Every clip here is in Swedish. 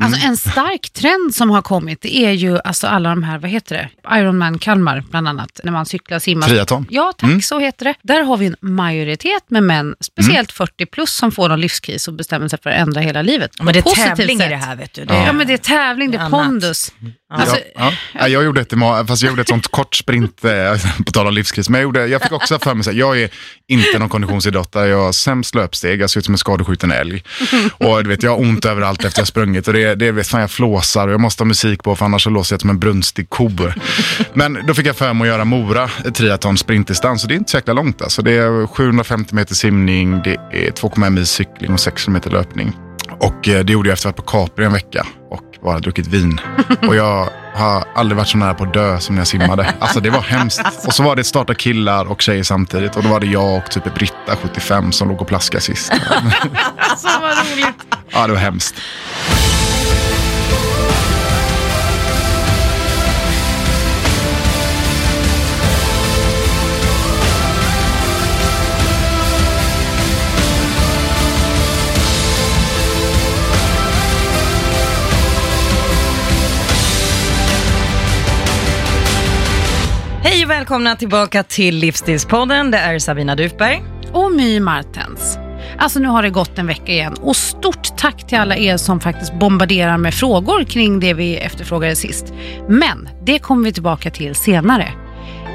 Alltså en stark trend som har kommit det är ju alltså alla de här, vad heter det, Ironman Kalmar bland annat, när man cyklar, simmar. Triathlon. Ja, tack, så heter det. Där har vi en majoritet med män, speciellt 40 plus, som får någon livskris och bestämmer sig för att ändra hela livet. Men det är tävling i sätt. det här vet du. Det Ja, är, men det är tävling, det är Annat. pondus. Alltså, ja, ja. Jag gjorde ett, fast jag gjorde ett sånt kort sprint, eh, på tal om livskris, men jag, gjorde, jag fick också för mig att jag är inte någon konditionsidrottare, jag har sämst löpsteg, jag ser ut som en skadeskjuten älg. Och du vet, jag har ont överallt efter jag har sprungit och det, det vet fan jag flåsar och jag måste ha musik på för annars så låser jag som en brunstig ko. Men då fick jag för mig att göra Mora triathlon sprintdistans och det är inte så jäkla långt alltså. Det är 750 meter simning, det är 2,1 mil cykling och 600 meter löpning. Och eh, det gjorde jag efter att ha varit på Capri en vecka och bara druckit vin. Och jag har aldrig varit så nära på att dö som när jag simmade. Alltså det var hemskt. Och så var det starta killar och tjejer samtidigt. Och då var det jag och typ Britta, 75, som låg och plaskade sist. alltså vad roligt. Ja, det var hemskt. Och välkomna tillbaka till Livsstilspodden. Det är Sabina Dufberg. Och My Martens. Alltså nu har det gått en vecka igen och stort tack till alla er som faktiskt bombarderar med frågor kring det vi efterfrågade sist. Men det kommer vi tillbaka till senare.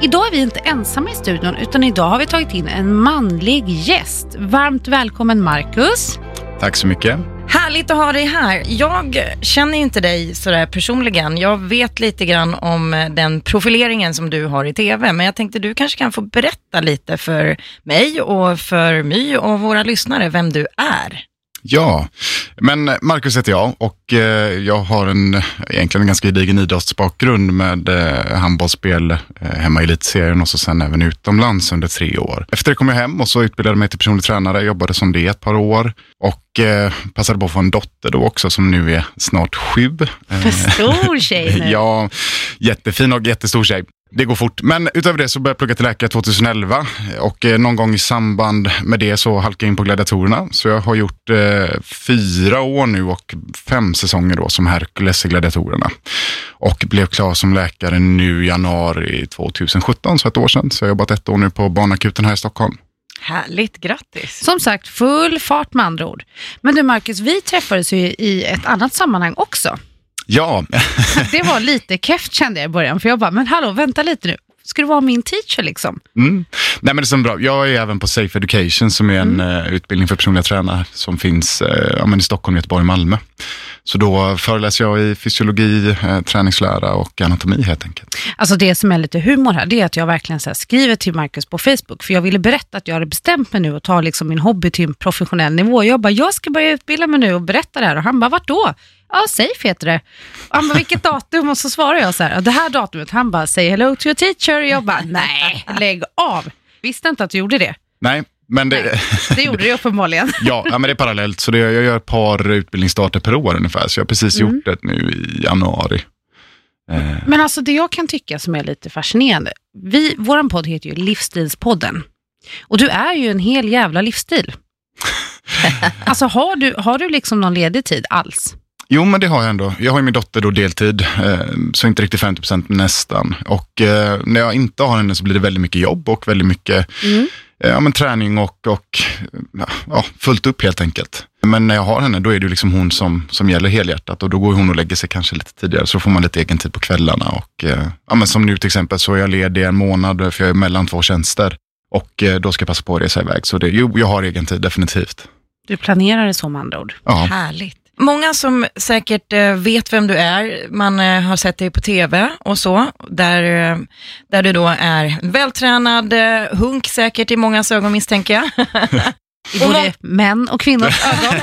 Idag är vi inte ensamma i studion utan idag har vi tagit in en manlig gäst. Varmt välkommen Marcus. Tack så mycket. Härligt att ha dig här. Jag känner ju inte dig sådär personligen. Jag vet lite grann om eh, den profileringen som du har i TV, men jag tänkte du kanske kan få berätta lite för mig och för My och våra lyssnare vem du är. Ja, men Marcus heter jag och eh, jag har en, egentligen en ganska gedigen idrottsbakgrund med eh, handbollsspel eh, hemma i elitserien och så sen även utomlands under tre år. Efter det kom jag hem och så utbildade jag mig till personlig tränare, jobbade som det ett par år och eh, passade på att få en dotter då också som nu är snart sju. För stor tjej nu. Ja, jättefin och jättestor tjej. Det går fort. Men utöver det så började jag plugga till läkare 2011 och eh, någon gång i samband med det så halkade jag in på gladiatorerna. Så jag har gjort eh, fyra år nu och fem säsonger då som Hercules i gladiatorerna. Och blev klar som läkare nu i januari 2017, så ett år sedan. Så jag har jobbat ett år nu på barnakuten här i Stockholm. Härligt, grattis. Som sagt, full fart med andra ord. Men du Marcus, vi träffades ju i ett annat sammanhang också. Ja, Det var lite keft kände jag i början, för jag bara, men hallå, vänta lite nu. Ska du vara min teacher liksom? Mm. Nej, men det är så bra. Jag är även på Safe Education som är en eh, utbildning för personliga tränare som finns eh, ja, men i Stockholm, Göteborg och Malmö. Så då föreläser jag i fysiologi, eh, träningslära och anatomi helt enkelt. Alltså det som är lite humor här, det är att jag verkligen så skriver till Marcus på Facebook, för jag ville berätta att jag hade bestämt mig nu att ta liksom min hobby till en professionell nivå. Jag bara, jag ska börja utbilda mig nu och berätta det här. Och han bara, vart då? Ja, Safe heter det. Och han bara, vilket datum? Och så svarar jag så här, "Ja, det här datumet. Han bara, say hello to your teacher. Och jag bara, nej, lägg av. Visste inte att du gjorde det. Nej, men det, Det gjorde du uppenbarligen. ja, men det är parallellt. Så det, jag gör ett par utbildningsstarter per år ungefär. Så jag har precis Mm. gjort det nu i januari. Eh, Men alltså det jag kan tycka som är lite fascinerande, vi, våran podd heter ju Livsstilspodden. Och du är ju en hel jävla livsstil. alltså har du, har du liksom någon ledig tid alls? Jo, men det har jag ändå. Jag har ju min dotter då deltid, eh, så inte riktigt 50 procent, nästan. Och eh, när jag inte har henne så blir det väldigt mycket jobb och väldigt mycket Mm. eh, ja, men träning och, och ja, fullt upp helt enkelt. Men när jag har henne, då är det liksom hon som, som gäller helhjärtat och då går hon och lägger sig kanske lite tidigare, så får man lite egen tid på kvällarna. Och, ja, men som nu till exempel så är jag ledig en månad, för jag är mellan två tjänster. Och då ska jag passa på att resa iväg. Så det, jo, jag har egen tid, definitivt. Du planerar det så med andra ord. Ja. Härligt. Många som säkert eh, vet vem du är, man eh, har sett dig på TV och så, där, eh, där du då är vältränad hunk säkert i många ögon misstänker jag. I både män och kvinnors ögon.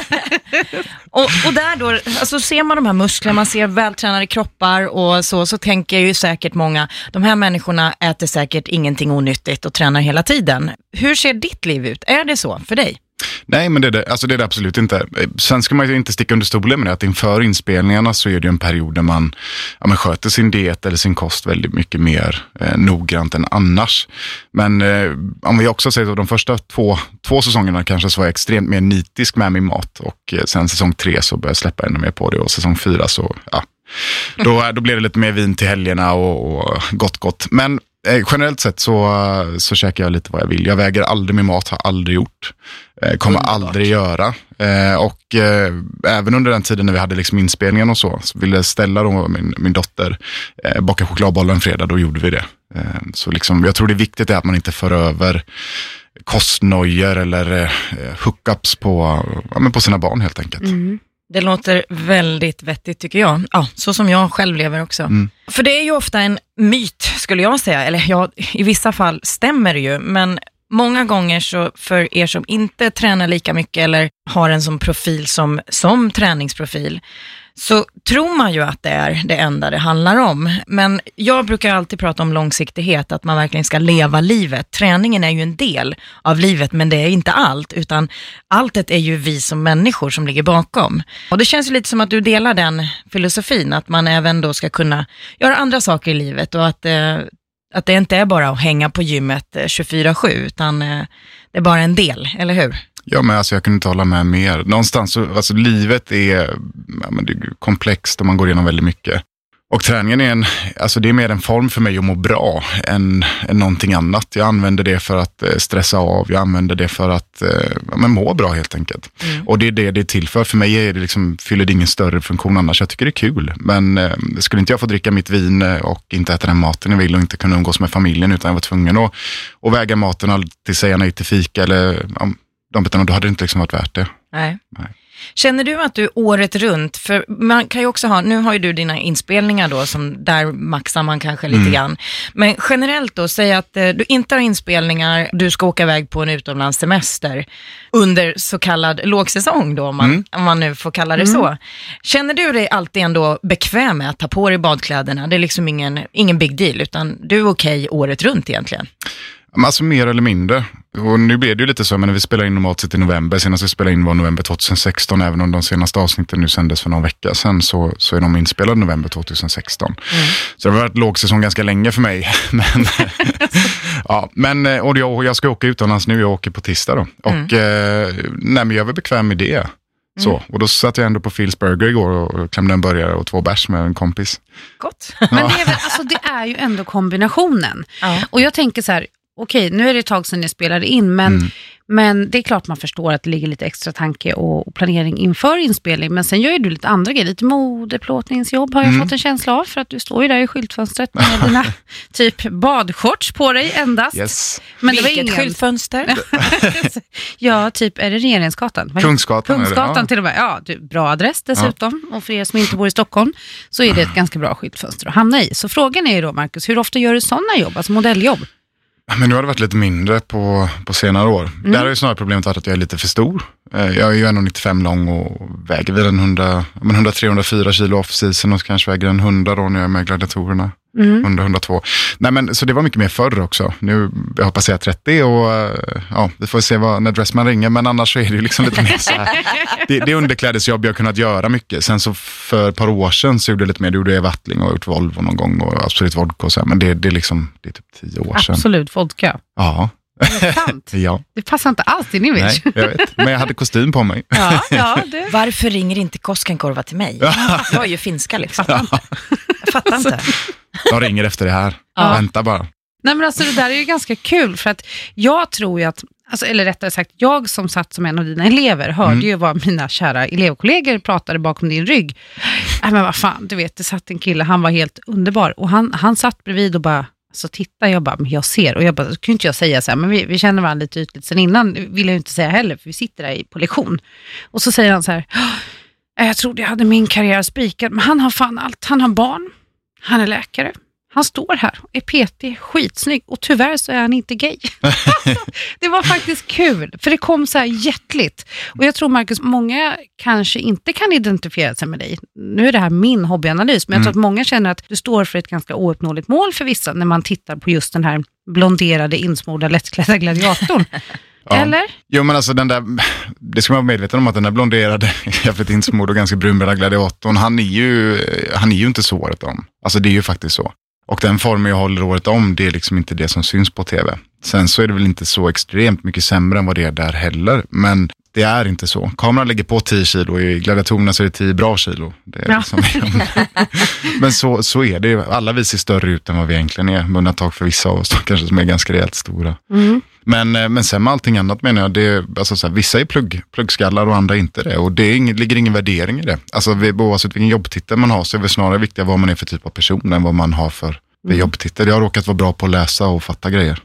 Och, och där då, alltså ser man de här musklerna, man ser vältränade kroppar och så, så tänker ju säkert många, de här människorna äter säkert ingenting onyttigt och tränar hela tiden. Hur ser ditt liv ut? Är det så för dig? Nej, men det är det, alltså det är det absolut inte. Sen ska man ju inte sticka under stolen med det, att inför inspelningarna så är det en period där man, ja, man sköter sin diet eller sin kost väldigt mycket mer eh, noggrant än annars. Men eh, om vi också säger att de första två, två säsongerna kanske så var jag extremt mer nitisk med min mat och eh, sen säsong tre så började jag släppa ännu mer på det och säsong fyra så, ja, då, då blev det lite mer vin till helgerna och, och gott gott. Men Eh, generellt sett så, så käkar jag lite vad jag vill. Jag väger aldrig min mat, har aldrig gjort. Eh, kommer aldrig göra. Eh, och eh, även under den tiden när vi hade liksom inspelningen och så, så ville Stella, då, min, min dotter, eh, baka chokladbollar en fredag, då gjorde vi det. Eh, så liksom, jag tror det är viktigt att man inte för över kostnojor eller eh, hookups på, ja, på sina barn helt enkelt. Mm. Det låter väldigt vettigt tycker jag. Ja, så som jag själv lever också. Mm. För det är ju ofta en myt skulle jag säga, eller ja, i vissa fall stämmer det ju, men många gånger så för er som inte tränar lika mycket eller har en sån profil som, som träningsprofil, så tror man ju att det är det enda det handlar om. Men jag brukar alltid prata om långsiktighet, att man verkligen ska leva livet. Träningen är ju en del av livet, men det är inte allt, utan alltet är ju vi som människor som ligger bakom. Och det känns ju lite som att du delar den filosofin, att man även då ska kunna göra andra saker i livet och att eh, att det inte är bara att hänga på gymmet eh, 24-7, utan eh, det är bara en del, eller hur? Ja, men alltså, jag kunde inte hålla med mer. Någonstans, alltså, livet är, ja, men det är komplext och man går igenom väldigt mycket. Och träningen är, en, alltså det är mer en form för mig att må bra än, än någonting annat. Jag använder det för att eh, stressa av, jag använder det för att eh, men må bra helt enkelt. Mm. Och det är det det är till för. För mig är det liksom, fyller det ingen större funktion annars. Jag tycker det är kul. Men eh, skulle inte jag få dricka mitt vin eh, och inte äta den maten jag vill och inte kunna umgås med familjen utan jag var tvungen att, att väga maten och alltid säga nej till fika eller ja, de bitarna, då hade det inte liksom varit värt det. Nej. Nej. Känner du att du året runt, för man kan ju också ha, nu har ju du dina inspelningar då, som där maxar man kanske lite mm. grann. Men generellt då, säg att eh, du inte har inspelningar, du ska åka iväg på en utomlandssemester under så kallad lågsäsong då, om man, mm. om man nu får kalla det mm. så. Känner du dig alltid ändå bekväm med att ta på dig badkläderna? Det är liksom ingen, ingen big deal, utan du är okej okay året runt egentligen? Alltså mer eller mindre. Och nu blev det ju lite så, men när vi spelar in normalt sett i november, senast vi spelade in var november 2016, även om de senaste avsnitten nu sändes för någon vecka sedan, så, så är de inspelade november 2016. Mm. Så det har varit lågsäsong ganska länge för mig. men, ja, men, eh, och jag, jag ska åka utomlands nu, jag åker på tisdag då. Och mm. eh, nej, men jag är väl bekväm med det. Så, mm. och då satt jag ändå på Phils Burger igår och klämde en burgare och två bärs med en kompis. Gott. Men det är, väl, alltså, det är ju ändå kombinationen. Ja. Och jag tänker så här, okej, nu är det ett tag sedan ni spelade in, men, mm. men det är klart man förstår att det ligger lite extra tanke och, och planering inför inspelning. Men sen gör ju du lite andra grejer, lite modeplåtningsjobb har jag mm. fått en känsla av, för att du står ju där i skyltfönstret med dina typ badshorts på dig endast. Yes. Men Vilket det var ingen... skyltfönster? ja, typ, är det Regeringsgatan? Kungsgatan. Kungsgatan ja. till och med. Ja, du, bra adress dessutom. Ja. Och för er som inte bor i Stockholm så är det ett ganska bra skyltfönster att hamna i. Så frågan är ju då, Marcus, hur ofta gör du sådana jobb, alltså modelljobb? Men nu har det varit lite mindre på, på senare år. Mm. Där har ju snarare problemet varit att jag är lite för stor. Eh, jag är ju 1,95 lång och väger väl en 100, 103-104 kilo off-season och kanske väger en 100 då när jag är med gladiatorerna. Mm. 100, 102. Nej, men, så det var mycket mer förr också. Nu jag hoppas jag är 30 och eh, ja, vi får se vad, när Dressman ringer. Men annars så är det ju liksom lite mer så här. Det, det är underklädesjobb jag har kunnat göra mycket. Sen så för ett par år sedan så gjorde jag lite mer. Då gjorde jag Wattling och gjort Volvo någon gång och Absolut Vodka och så här. Men det, det, är liksom, det är typ tio år sedan. Absolut Vodka? Ja. Det sant. ja. Det passar inte alls din image. Nej, jag vet. Men jag hade kostym på mig. Ja, ja, det. Varför ringer inte Koskenkorva till mig? Jag är ju finska liksom. Ja. Jag fattar inte. De ringer efter det här. Ja. Vänta bara. Nej men alltså det där är ju ganska kul för att jag tror ju att, alltså, eller rättare sagt jag som satt som en av dina elever hörde mm. ju vad mina kära elevkollegor pratade bakom din rygg. Nej men vad fan, du vet det satt en kille, han var helt underbar och han, han satt bredvid och bara, så tittar jag bara, men jag ser. Och jag bara, kunde inte jag säga så här, men vi, vi känner varandra lite ytligt sen innan, vill jag inte säga heller, för vi sitter där på lektion. Och så säger han så här, jag trodde jag hade min karriär spikad, men han har fan allt. Han har barn, han är läkare, han står här, är petig, skitsnygg och tyvärr så är han inte gay. det var faktiskt kul, för det kom så här hjärtligt. Och jag tror Marcus, många kanske inte kan identifiera sig med dig. Nu är det här min hobbyanalys, men jag tror mm. att många känner att du står för ett ganska ouppnåeligt mål för vissa när man tittar på just den här blonderade, insmorda, lättklädda gladiatorn. Ja. Eller? Jo men alltså den där, det ska man vara medveten om att den där blonderade, jävligt insmord och ganska brunbrännade gladiatorn, han är, ju, han är ju inte så året om. Alltså det är ju faktiskt så. Och den formen jag håller året om, det är liksom inte det som syns på tv. Sen så är det väl inte så extremt mycket sämre än vad det är där heller. Men det är inte så. Kameran lägger på 10 kilo, i gladiatorerna så är det 10 bra kilo. Är Ja. liksom, men så, så är det. Alla vi ser större ut än vad vi egentligen är. Med undantag för vissa av oss då, kanske som är ganska rejält stora. Men, eh, men sen med allting annat menar jag, det, är- alltså så här, vissa är plugg, pluggskallar och andra inte det. Och det ingen, ligger ingen värdering i det. Alltså vi, oavsett vilken jobbtitel man har så är det snarare viktigt vad man är för typ av person än vad man har för, för jobbtitel. Jag har råkat vara bra på att läsa och fatta grejer.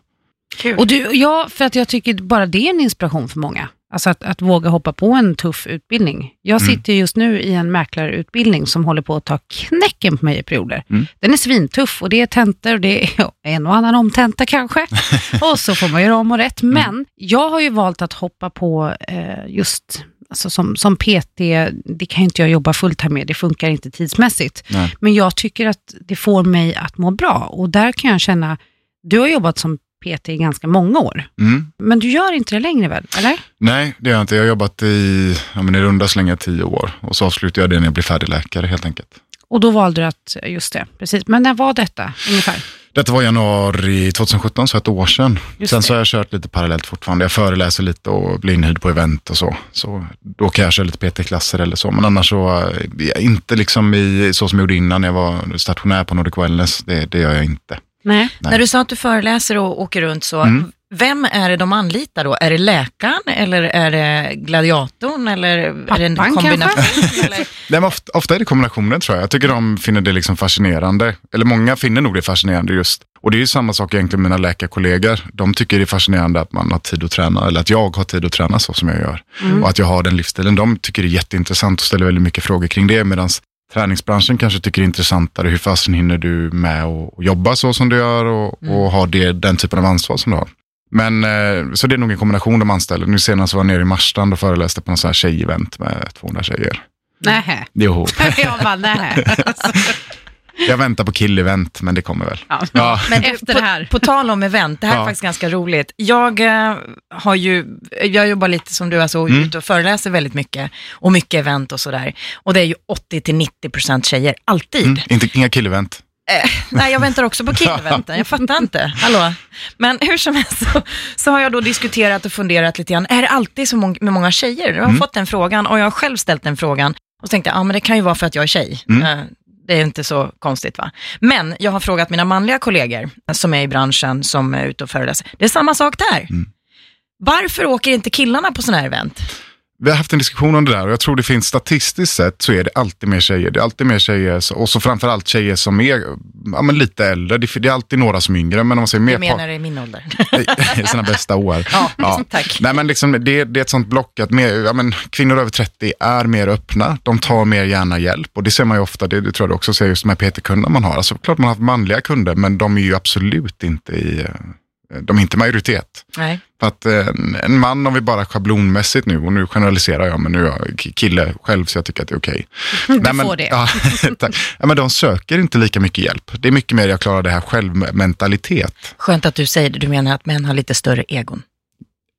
Kul. Och du, ja, för att jag tycker bara det är en inspiration för många. Alltså att, att våga hoppa på en tuff utbildning. Jag Mm. sitter just nu i en mäklarutbildning som håller på att ta knäcken på mig i perioder. Mm. Den är svintuff och det är tentor och det är ja, en och annan omtenta kanske. och så får man göra om och rätt. Mm. Men jag har ju valt att hoppa på eh, just Alltså som, som PT, det kan inte jag jobba fulltime med, det funkar inte tidsmässigt. Nej. Men jag tycker att det får mig att må bra och där kan jag känna, du har jobbat som PT i ganska många år, Mm. men du gör inte det längre väl, eller? Nej, det gör jag inte. Jag har jobbat i, ja, men i runda slängar tio år. Och så avslutar jag det när jag blir färdig läkare helt enkelt. Och då valde du att, just det, precis. Men när var detta ungefär? Detta var januari 2017, så ett år sedan. Just Sen det. så har jag kört lite parallellt fortfarande. Jag föreläser lite och blir inhyrd på event och så. Så då kan jag köra lite PT-klasser eller så. Men annars så, eh, inte liksom i, så som jag gjorde innan när jag var stationär på Nordic Wellness. Det, det gör jag inte. Nej. Nej. När du sa att du föreläser och åker runt så, Mm. vem är det de anlitar då? Är det läkaren eller är det gladiatorn eller är det en Pappan kombination? eller? Nej, men ofta, ofta är det kombinationen tror jag. Jag tycker de finner det liksom fascinerande. Eller många finner nog det fascinerande just. Och det är ju samma sak egentligen med mina läkarkollegor. De tycker det är fascinerande att man har tid att träna, eller att jag har tid att träna så som jag gör. Och att jag har den livsstilen. De tycker det är jätteintressant och ställer väldigt mycket frågor kring det. Medan träningsbranschen kanske tycker är intressantare. Hur fasen hinner du med att jobba så som du gör och, och ha det, den typen av ansvar som du har. Men, eh, så det är nog en kombination de anställer. Nu senast var jag nere i Marstrand och föreläste på en sån här tjejevent med 200 tjejer. Nähä. Jo. Jag bara, nähä. Jag väntar på killevent, men det kommer väl. Ja. Ja. Men Efter på, det här. på tal om event, det här är Ja. faktiskt ganska roligt. Jag eh, har ju, jag jobbar lite som du, alltså Mm. ute och föreläser väldigt mycket och mycket event och sådär. Och det är ju 80-90% tjejer, alltid. Mm, inte, inga killevent. Eh, nej, jag väntar också på killeventen, jag fattar inte. Hallå? Men hur som helst så, så har jag då diskuterat och funderat lite grann, är det alltid så mång- med många tjejer? Jag har Mm. fått den frågan och jag har själv ställt den frågan och så tänkte jag, ja men det kan ju vara för att jag är tjej. Mm. Det är inte så konstigt va? Men jag har frågat mina manliga kollegor som är i branschen, som är ute och föreläser. Det är samma sak där. Mm. Varför åker inte killarna på sådana här event? Vi har haft en diskussion om det där och jag tror det finns statistiskt sett så är det alltid mer tjejer. Det är alltid mer tjejer och så framförallt tjejer som är ja, men lite äldre. Det, det är alltid några som är yngre men om man säger Du mer menar i min ålder? i sina bästa år. Ja, tack. Nej, men liksom, det, det är ett sånt block att mer, ja, men, kvinnor över 30 är mer öppna. De tar mer gärna hjälp och det ser man ju ofta, det, det tror jag du också ser just med PT-kunder man har. Alltså, klart man har haft manliga kunder men de är ju absolut inte i, eh, de är inte majoritet. Nej. För att eh, en, en man, om vi bara schablonmässigt nu, och nu generaliserar jag, men nu är jag kille själv så jag tycker att det är okej. Du Nej, men, får det. Ja, ja, men de söker inte lika mycket hjälp. Det är mycket mer jag klarar det här själv-mentalitet. Skönt att du säger det, du menar att män har lite större egon?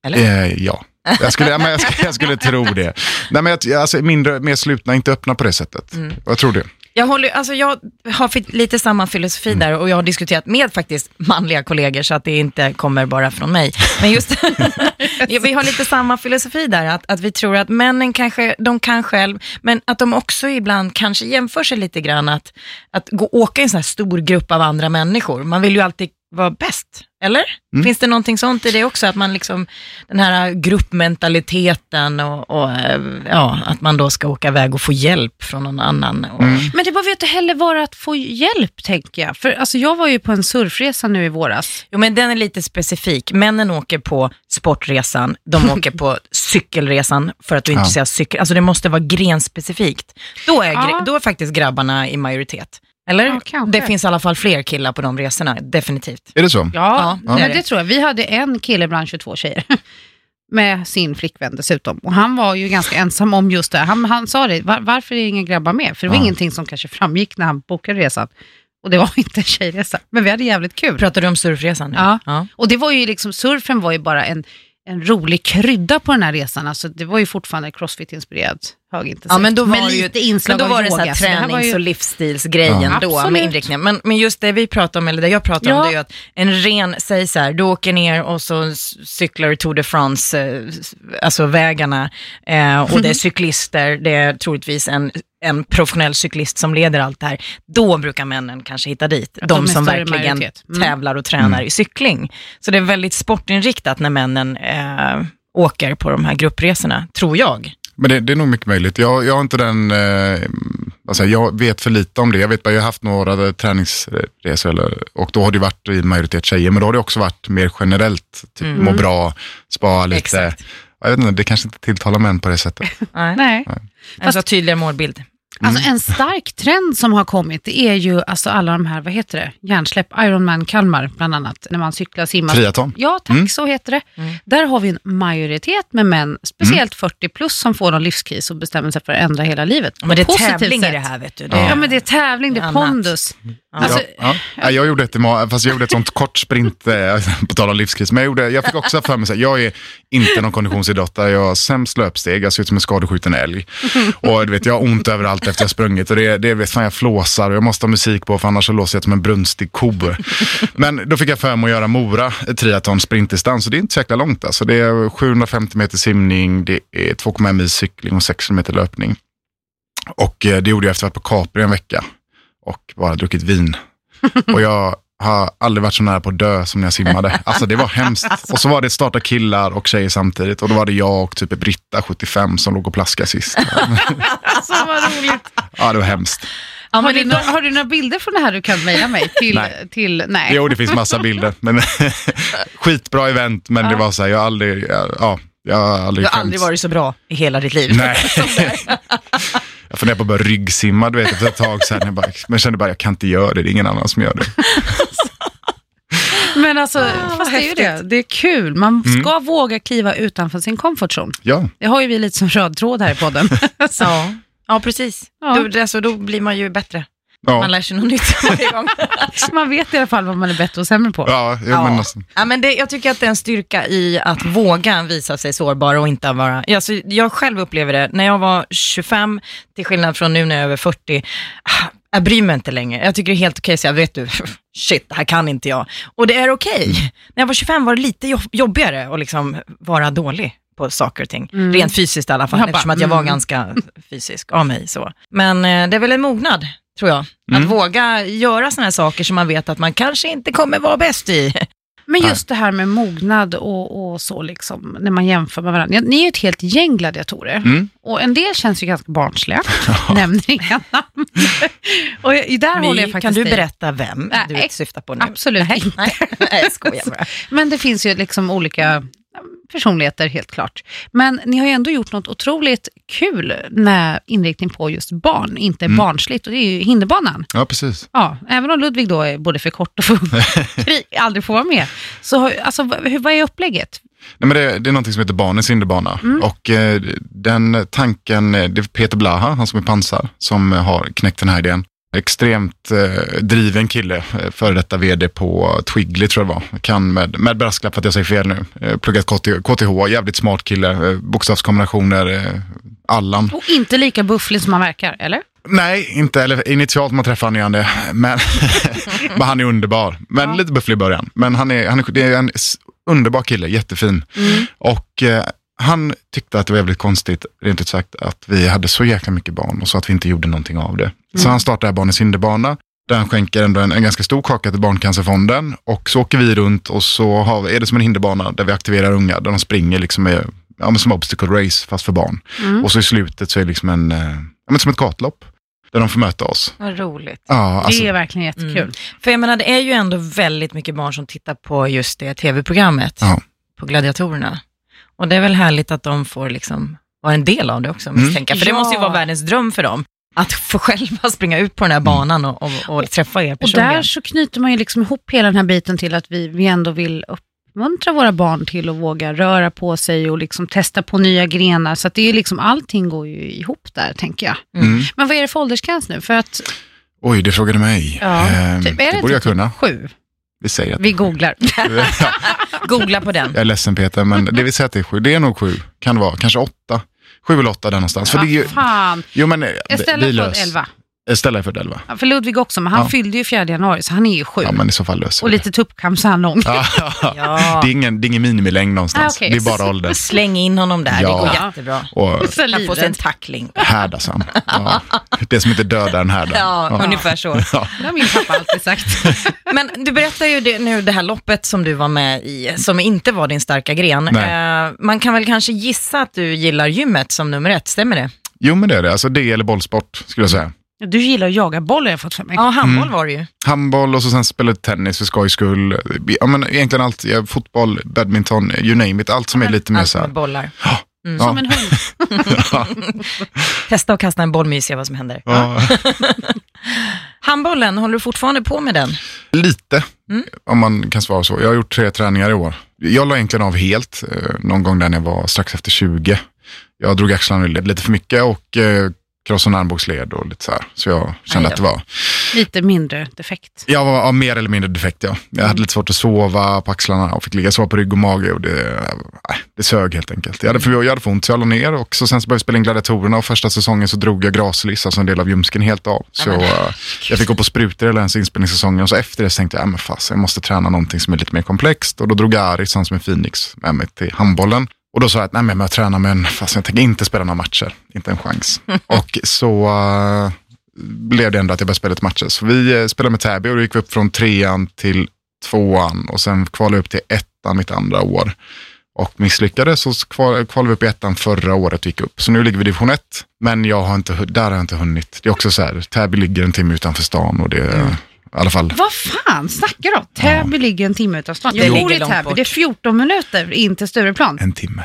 Eller? Eh, ja. Jag skulle, jag, skulle, jag skulle tro det. Nej, men jag, alltså, mindre, mer slutna, inte öppna på det sättet. Mm. Jag tror det. Jag, håller, alltså jag har lite samma filosofi Mm. där och jag har diskuterat med faktiskt manliga kollegor så att det inte kommer bara från mig. Men just, vi har lite samma filosofi där, att, att vi tror att männen kanske, de kan själv, men att de också ibland kanske jämför sig lite grann att, att gå åka i en sån här stor grupp av andra människor. Man vill ju alltid vara bäst, eller? Mm. Finns det någonting sånt i det också, att man liksom, den här gruppmentaliteten och, och eh, ja, att man då ska åka iväg och få hjälp från någon annan. Och, Mm. Men det behöver ju inte heller vara att få hjälp, tänker jag. För alltså, jag var ju på en surfresa nu i våras. Jo, men den är lite specifik. Männen åker på sportresan, de åker på cykelresan, för att du inte Ja. säger cykel. Alltså det måste vara grenspecifikt. Då är, Ja. då är faktiskt grabbarna i majoritet. Eller? Ja, kanske. det finns i alla fall fler killar på de resorna, definitivt. Är det så? Ja, Ja, men det. tror jag. Vi hade en kille bland 22 tjejer. Med sin flickvän dessutom. Och han var ju ganska ensam om just det. Han, han sa det, var, varför är det inga grabbar med? För det var Ja. ingenting som kanske framgick när han bokade resan. Och det var inte en tjejresa. Men vi hade jävligt kul. Pratar du om surfresan nu? Ja. ja. Och det var ju liksom, surfen var ju bara en, en rolig krydda på den här resan. Alltså, det var ju fortfarande crossfit-inspirerat högintensivt. Ja, men då var det ju, lite inslag men då var det så här tränings ju- och livsstilsgrejen Ja. då Absolut. med inriktningen. Men, men just det vi pratar om, eller det jag pratar om, Ja. det är ju att en ren, säg så här, du åker ner och så cyklar du Tour de France, eh, alltså vägarna, eh, och det är cyklister, det är troligtvis en, en professionell cyklist som leder allt det här. Då brukar männen kanske hitta dit, Att de de, som verkligen. Mm. tävlar och tränar i cykling. Så det är väldigt sportinriktat när männen eh, åker på de här gruppresorna, tror jag. Men det, det är nog mycket möjligt. Jag, jag har inte den, eh, alltså jag vet för lite om det. Jag vet bara, jag har haft några träningsresor eller, och då har det varit i majoritet tjejer, men då har det också varit mer generellt, typ må bra, spa lite. Exakt. Jag vet inte, det kanske inte tilltalar män på det sättet. Nej. Nej. En så tydligare målbild. Alltså en stark trend som har kommit, det är ju alltså alla de här, vad heter det, hjärnsläpp, Ironman Kalmar bland annat, när man cyklar, simmar. Triathlon. Ja, tack, så heter det. Där har vi en majoritet med män, speciellt 40 plus, som får någon livskris och bestämmer sig för att ändra hela livet. Men det är tävling i sätt. det här vet du. Det Ja, men det är tävling, det är pondus. Alltså, ja, ja. Jag gjorde ett, i ma- fast jag gjorde ett sånt kort sprint, eh, på tal om livskris, men jag, gjorde, jag fick också för mig att jag är inte någon konditionsidrottare, jag har sämst löpsteg, jag ser ut som en skadeskjuten älg. Och du vet, jag har ont överallt efter jag sprungit och det, det vet fan jag flåsar och jag måste ha musik på för annars så låser jag som en brunstig ko. Men då fick jag för mig att göra Mora triathlon sprintdistans och det är inte så jäkla långt alltså. Det är 750 meter simning, det är 2,1 mil cykling och 600 meter löpning. Och eh, det gjorde jag efter att ha varit på Capri en vecka och bara druckit vin. Och jag har aldrig varit så nära på att dö som när jag simmade. Alltså det var hemskt. Och så var det starta killar och tjejer samtidigt. Och då var det jag och typ Britta, 75, som låg och plaskade sist. alltså vad roligt. Ja, det var hemskt. Ja, Har du, några, har du några bilder från det här du kan mejla mig till? Nej. till nej. Jo, det finns massa bilder. Men skitbra event, men det var så här, jag har aldrig, ja, jag har aldrig du har aldrig varit så bra i hela ditt liv. Nej. Jag funderade på att börja ryggsimma, du vet, efter ett tag sen. Jag bara, men jag kände bara, jag kan inte göra det, det är ingen annan som gör det. Men alltså, vad fast det är ju det. Det är kul. Man Mm. ska våga kliva utanför sin comfort zone. Ja, Det har ju vi lite som röd tråd här i podden. Ja, ja precis. Ja. Då, alltså, då blir man ju bättre. Man ja, lär sig något nytt varje gång. man vet i alla fall vad man är bättre och sämre på. ja, ja, men alltså, Ja, men det, jag tycker att det är en styrka i att våga visa sig sårbar och inte vara... Alltså, jag själv upplever det, när jag var 25, till skillnad från nu när jag är över 40, ah, jag bryr mig inte längre. Jag tycker det är helt okej, så jag vet du, shit, det här kan inte jag. Och det är okej. Mm. När jag var 25 var det lite jobb- jobbigare att liksom vara dålig på saker och ting. Mm. Rent fysiskt i alla fall, Jag bara, eftersom att jag var mm. ganska fysisk av mig. Så. Men eh, det är väl en mognad, tror jag. Att Mm. våga göra sådana här saker som man vet att man kanske inte kommer vara bäst i. Men just det här med mognad och, och så, liksom, när man jämför med varandra. Ni är ju ett helt gäng gladiatorer. Mm. Och en del känns ju ganska barnsliga. Nämner inga namn. och där håller jag My, faktiskt kan du berätta vem Nej, du syftar på nu? absolut nej, inte. Nej, nej, jag skojar bara. Men det finns ju liksom olika personligheter helt klart. Men ni har ju ändå gjort något otroligt kul med inriktning på just barn, inte Mm. barnsligt. Och det är ju hinderbanan. ja, precis. Ja, även om Ludvig då är både för kort och för aldrig får vara med. Så alltså, vad, är upplägget? Nej, men det, det är någonting som heter Barnens hinderbana. Mm. Och eh, den tanken, eh, det är Peter Blaha, han som är pansar, som eh, har knäckt den här idén. Extremt eh, driven kille, eh, före detta vd på Twiggly tror jag det var. Kan med, med brasklapp för att jag säger fel nu. Eh, pluggat KT, KTH, jävligt smart kille. Eh, bokstavskombinationer, eh, Allan. Och inte lika bufflig som man verkar, eller? Nej, inte, eller initialt man träffar honom han det. Men, men han är underbar. Men Ja. lite bufflig i början. Men han är, han är, det är en underbar kille, jättefin. Mm. Och eh, han tyckte att det var jävligt konstigt, rent ut sagt, att vi hade så jäkla mycket barn och så att vi inte gjorde någonting av det. Så han startade Barnens hinderbana, där han skänker ändå en, en ganska stor kaka till Barncancerfonden. Och så åker vi runt och så har, är det som en hinderbana där vi aktiverar unga, där de springer liksom med, ja, men som obstacle race, fast för barn. Mm. Och så i slutet så är det liksom en, eh, ja, men som ett gatlopp, där de får möta oss. Vad roligt. Ja, alltså, det är verkligen jättekul. Mm. För jag menar, det är ju ändå väldigt mycket barn som tittar på just det tv-programmet, Ja. på gladiatorerna. Och det är väl härligt att de får liksom vara en del av det också, Mm. misstänka. För det måste ju vara världens dröm för dem. Att få själva springa ut på den här banan och, och, och träffa er Och personligen. där så knyter man ju liksom ihop hela den här biten till att vi, vi ändå vill uppmuntra våra barn till att våga röra på sig och liksom testa på nya grenar. Så att det är liksom, allting går ju ihop där, tänker jag. mm. Men vad är det för åldersgräns nu? För att, Oj, det frågade mig. ja, Ehm, typ, är det det borde jag inte kunna. sju? Vi säger att Vi googlar. ja, Googla på den. Jag är ledsen Peter, men det vill säga att det är sju. Det är nog sju, kan det vara. Kanske åtta. Sju eller åtta där någonstans. För det är ju, Vad fan. jo men Estella vi lös. 11. Estella är född elva. Ja, för Ludvig också, men han Ja. fyllde ju 4 januari, så han är ju sju. Ja men i så fall löser och det. lite tuppkam så han lång. Ja, Ja. det, är ingen, det är ingen minimilängd någonstans. Ah, okej. Det är bara ålder. Släng in honom där, Ja. det går jättebra. Och Så Kan få sig en tackling. härdas han. Ja. Det som inte dödar en härdar. Ja, ungefär så. Det har min pappa alltid sagt. Men du berättar ju det, nu det här loppet som du var med i, som inte var din starka gren. Nej. Eh, man kan väl kanske gissa att du gillar gymmet som nummer ett, stämmer det? Jo men det är det. Alltså det eller bollsport skulle jag säga. Du gillar att jaga boll har jag fått för mig. Ja, handboll Mm. var det ju. Handboll och så sen spelade tennis för skojs skull. Ja men egentligen allt. Ja, fotboll, badminton, you name it. Allt som är lite mer Allt så med här. bollar. Ja. Som en hund. Testa att kasta en boll, mysiga vad som händer. Ja. Handbollen, håller du fortfarande på med den? Lite, Mm. om man kan svara så. Jag har gjort tre träningar i år. Jag la egentligen av helt, eh, någon gång när jag var strax efter 20. Jag drog axlarna lite för mycket och krossade en armbågsled och lite så här. Så jag kände att det var, Lite mindre defekt. jag var ja, mer eller mindre defekt ja. Jag hade lite svårt att sova på axlarna och fick ligga så på rygg och mage och det, nej, det sög helt enkelt. Jag hade, för, jag hade för ont så jag la ner och så sen så började jag spela in gladiatorerna och första säsongen så drog jag gracilis, alltså en del av ljumsken helt av. Så eh, jag fick gå på sprutor hela ens inspelningssäsongen och så efter det så tänkte jag, ja men fast jag måste träna någonting som är lite mer komplext och då drog jag Ari tillsammans med Phoenix med mig till handbollen. Och då sa jag att nej men jag tränar men fast jag tänker inte spela några matcher, inte en chans. och så eh, blev det ändå att jag började spela lite matcher. Så vi eh, spelade med Täby och då gick vi upp från trean till tvåan och sen kvalade vi upp till ettan mitt andra år. Och misslyckades så kval- kvalade vi upp i ettan förra året och gick upp. Så nu ligger vi i division 1, men jag har inte, där har jag inte hunnit. Det är också så här, Täby ligger en timme utanför stan och det är i alla fall Vad fan snackar du om? Täby ligger en timme. Det Jag bor i Täby, bort. det är 14 minuter in till Stureplan. en timme.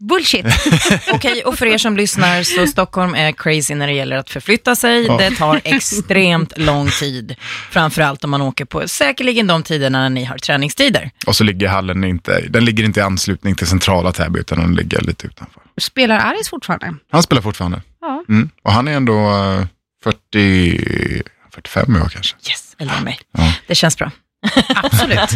Bullshit. Okej, och för er som lyssnar så Stockholm är crazy när det gäller att förflytta sig. Ja. Det tar extremt lång tid, framförallt om man åker på säkerligen de tiderna när ni har träningstider. Och så ligger hallen inte, den ligger inte i anslutning till centrala Täby utan den ligger lite utanför. Spelar Aris fortfarande? Han spelar fortfarande. Ja. Mm. Och han är ändå eh, 40, 45 år kanske. Yes, eller mig. Ja. Det känns bra. Absolut.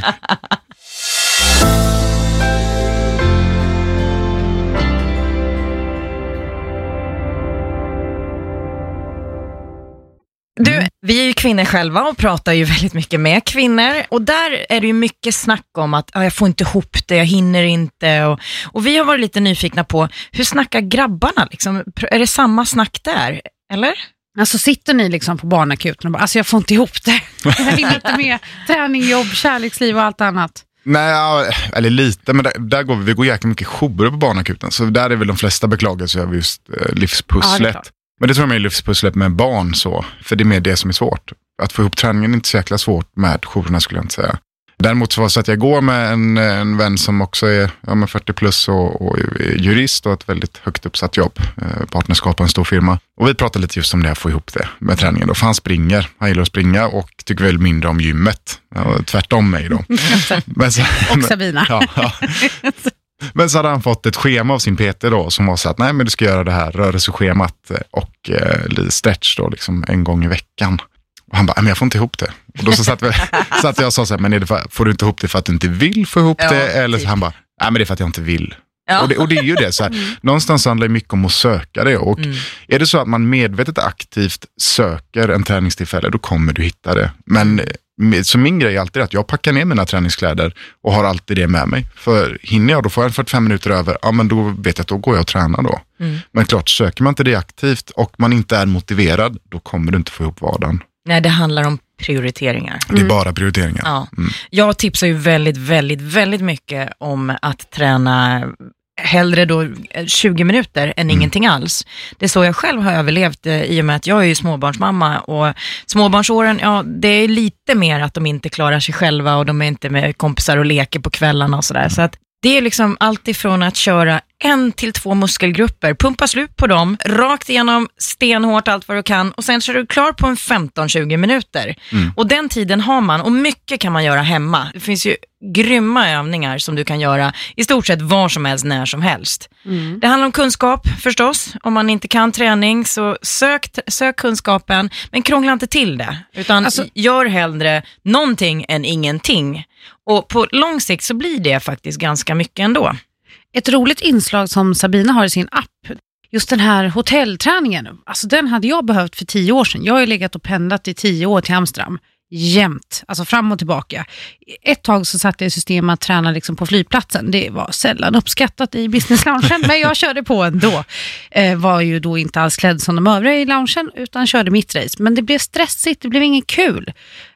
Du, vi är ju kvinnor själva och pratar ju väldigt mycket med kvinnor och där är det ju mycket snack om att ah, jag får inte ihop det, jag hinner inte och, och vi har varit lite nyfikna på hur snackar grabbarna liksom? Är det samma snack där, eller? Alltså sitter ni liksom på barnakuten och bara, alltså jag får inte ihop det. Jag hinner inte med träning, jobb, kärleksliv och allt annat. Nej, ja, eller lite, men där, där går vi, vi går jäkligt mycket jourer på barnakuten. Så där är väl de flesta beklagelser över just eh, Ja, det livspusslet. klart. men det tror jag är livspusslet med barn så, för det är mer det som är svårt. Att få ihop träningen är inte så jäkla svårt med jourerna skulle jag inte säga. Däremot så var det så att jag går med en, en vän som också är ja, men 40 plus och, och är jurist och ett väldigt högt uppsatt jobb. Eh, partnerskap på en stor firma. Och vi pratade lite just om det, att få ihop det med träningen. Då. För han springer, han gillar att springa och tycker väl mindre om gymmet. Ja, tvärtom mig då. Men så, Och Sabina. Ja, ja. Men så hade han fått ett schema av sin PT då som var så att nej men du ska göra det här rörelseschemat och eh, stretch då liksom en gång i veckan. Och han bara, "Nej, men jag får inte ihop det. Och då så satt, vi, satt jag och sa så här, men är det för, får du inte ihop det för att du inte vill få ihop Ja, det? Eller så typ. han bara, nej men det är för att jag inte vill. Ja. Och, det, och det är ju det, så här, någonstans handlar det mycket om att söka det. Och Mm. är det så att man medvetet aktivt söker en träningstillfälle, då kommer du hitta det. Men med- så min grej är alltid att jag packar ner mina träningskläder och har alltid det med mig. För hinner jag, då får jag 45 minuter över, ja men då vet jag att då går jag och tränar då. Mm. Men klart, söker man inte det aktivt och man inte är motiverad, då kommer du inte få ihop vardagen. Nej, det handlar om prioriteringar. Det är bara prioriteringar. Ja. Jag tipsar ju väldigt, väldigt, väldigt mycket om att träna hellre då eh, 20 minuter än ingenting alls. Det är så jag själv har överlevt eh, i och med att jag är ju småbarnsmamma och småbarnsåren, ja det är lite mer att de inte klarar sig själva och de är inte med kompisar och leker på kvällarna och sådär. Så att det är liksom allt ifrån att köra en till två muskelgrupper, pumpa slut på dem, rakt igenom stenhårt allt vad du kan och sen så är du klar på en 15-20 minuter. Och den tiden har man och mycket kan man göra hemma. Det finns ju grymma övningar som du kan göra i stort sett var som helst, när som helst. Det handlar om kunskap förstås. Om man inte kan träning så sök, sök kunskapen, men krångla inte till det. Utan Alltså- gör hellre någonting än ingenting. Och på lång sikt så blir det faktiskt ganska mycket ändå. Ett roligt inslag som Sabina har i sin app, just den här hotellträningen, alltså den hade jag behövt för tio år sedan. Jag har ju legat och pendlat i tio år till Amsterdam. Jämt, alltså fram och tillbaka. Ett tag så satte jag i system att träna liksom på flygplatsen. Det var sällan uppskattat i business-loungen, men jag körde på ändå. Eh, var ju då inte alls klädd som de övriga i loungen, utan körde mitt race. Men det blev stressigt, det blev inget kul.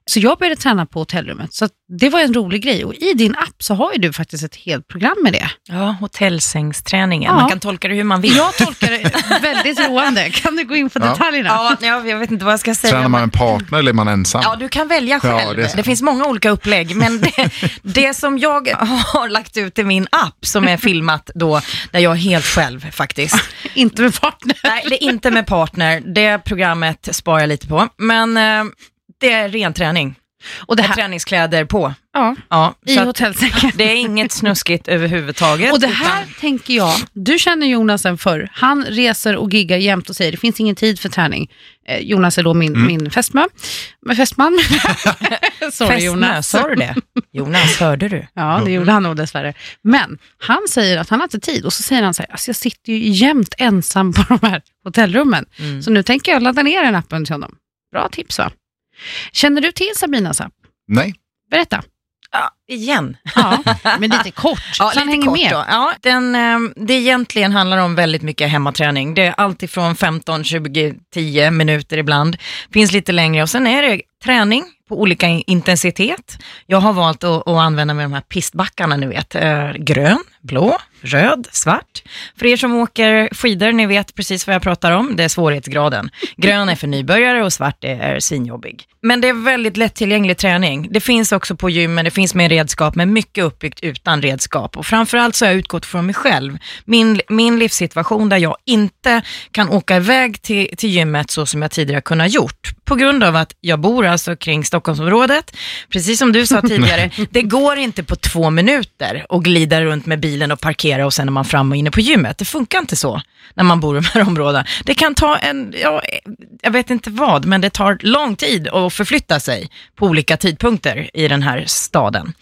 Så jag började träna på hotellrummet. Så det var en rolig grej. Och i din app så har ju du faktiskt ett helt program med det. Ja, hotellsängsträningen. Ja. Man kan tolka det hur man vill. Jag tolkar det väldigt roande. Kan du gå in på Ja. detaljerna? Ja, jag vet inte vad jag ska säga. Tränar man en partner eller är man ensam? Ja, du kan välja själv. Ja, det det, finns många olika upplägg, men det, det som jag har lagt ut i min app, som är filmat då, där jag är helt själv faktiskt. Inte med partner. Nej, det är inte med partner. Det programmet sparar jag lite på, men eh, det är ren träning. Och det Med här, träningskläder på. ja, Ja, i hotellsängen. det är inget snuskigt överhuvudtaget. Och det här utan- tänker jag, du känner Jonas sen förr. Han reser och giggar jämt och säger det finns ingen tid för träning. Eh, Jonas är då min, min fästmö. Fästman. Sorry Fästmö, Jonas. sa du det? Jonas, hörde du? Ja, det gjorde han nog dessvärre. Men han säger att han har inte tid och så säger han så här, alltså jag sitter ju jämt ensam på de här hotellrummen. Mm. Så nu tänker jag ladda ner den appen till honom. Bra tips va? Känner du till Sabinas app? Nej. Berätta. Ja, igen. Ja, men lite kort, Ja, så han lite hänger kort med. Då. Ja, den, eh, det egentligen handlar om väldigt mycket hemmaträning. Det är allt ifrån 15, 20, 10 minuter ibland. Finns lite längre och sen är det träning på olika in- intensitet. Jag har valt att, att använda mig av de här pistbackarna, ni vet. Eh, grön, blå, röd, svart. För er som åker skidor, ni vet precis vad jag pratar om. Det är svårighetsgraden. Grön är för nybörjare och svart är, svinjobbig. Men det är väldigt lättillgänglig träning. Det finns också på gymmen, det finns med redskap, men mycket uppbyggt utan redskap. Och framförallt så har jag utgått från mig själv. Min, min livssituation där jag inte kan åka iväg till, till gymmet så som jag tidigare kunnat gjort. På grund av att jag bor alltså kring Stockholmsområdet. Precis som du sa tidigare, det går inte på två minuter att glida runt med bilen och parkera och sen är man framme och inne på gymmet. Det funkar inte så när man bor i de här områdena. Det kan ta en, ja, jag vet inte vad, men det tar lång tid att förflytta sig på olika tidpunkter i den här staden.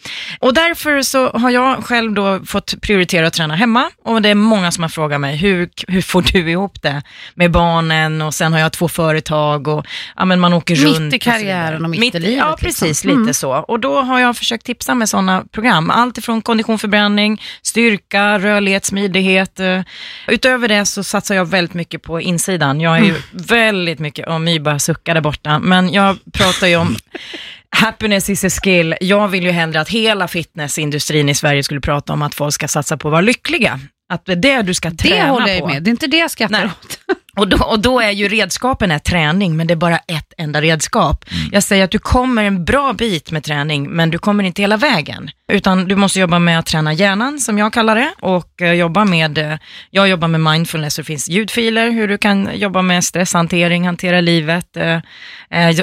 Och därför så har jag själv då fått prioritera att träna hemma och det är många som har frågat mig, hur, hur får du ihop det med barnen och sen har jag två företag och ja, men man åker Mitt runt. i och så vidare. karriären och mitt i livet, Ja, liksom. precis, Mm. lite så. Och då har jag försökt tipsa med sådana program. Allt ifrån konditionförbränning, styrka, rörlighet, smidighet. Eh, Utöver det så satsar jag väldigt mycket på insidan. Jag är ju väldigt mycket, och My bara suckar där borta, men jag pratar ju om Happiness is a skill. Jag vill ju hellre att hela fitnessindustrin i Sverige skulle prata om att folk ska satsa på att vara lyckliga. Att det är det du ska Det träna håller jag på. med. Det är inte det jag skrattar Nej. åt. Och då, och då är ju redskapen är träning, men det är bara ett enda redskap. Jag säger att du kommer en bra bit med träning, men du kommer inte hela vägen. Utan du måste jobba med att träna hjärnan, som jag kallar det, och eh, jobba med, eh, jag jobbar med mindfulness, det finns ljudfiler, hur du kan jobba med stresshantering, hantera livet, eh,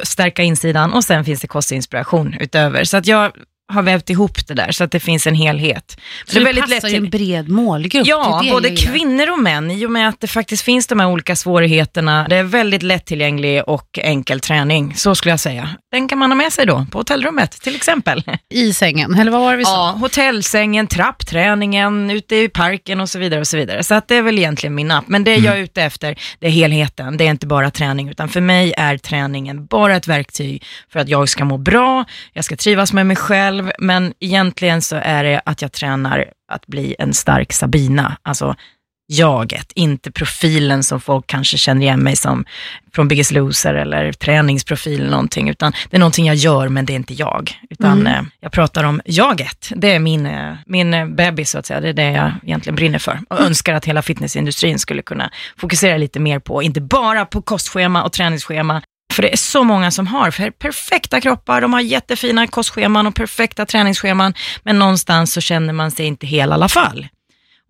stärka insidan, och sen finns det kostinspiration utöver. Så att jag har vävt ihop det där, så att det finns en helhet. Så det, passar ju en bred målgrupp. Ja, är både kvinnor och män, i och med att det faktiskt finns de här olika svårigheterna. Det är väldigt lättillgänglig och enkel träning, så skulle jag säga. Den kan man ha med sig då, på hotellrummet till exempel. I sängen, eller vad var det vi sa? Ja, hotellsängen, trappträningen, ute i parken och så vidare. och Så vidare. Så att det är väl egentligen min app. Men det jag är ute efter, det är helheten. Det är inte bara träning, utan för mig är träningen bara ett verktyg för att jag ska må bra, jag ska trivas med mig själv, men egentligen så är det att jag tränar att bli en stark Sabina. Alltså jaget, inte profilen som folk kanske känner igen mig som från Biggest Loser eller träningsprofil eller någonting, utan det är någonting jag gör, men det är inte jag. Utan Mm. eh, jag pratar om jaget. Det är min, eh, min eh, bebis, så att säga. Det är det jag egentligen brinner för. Och önskar att hela fitnessindustrin skulle kunna fokusera lite mer på, inte bara på kostschema och träningsschema, för det är så många som har för perfekta kroppar, de har jättefina kostscheman och perfekta träningsscheman, men någonstans så känner man sig inte hel i alla fall.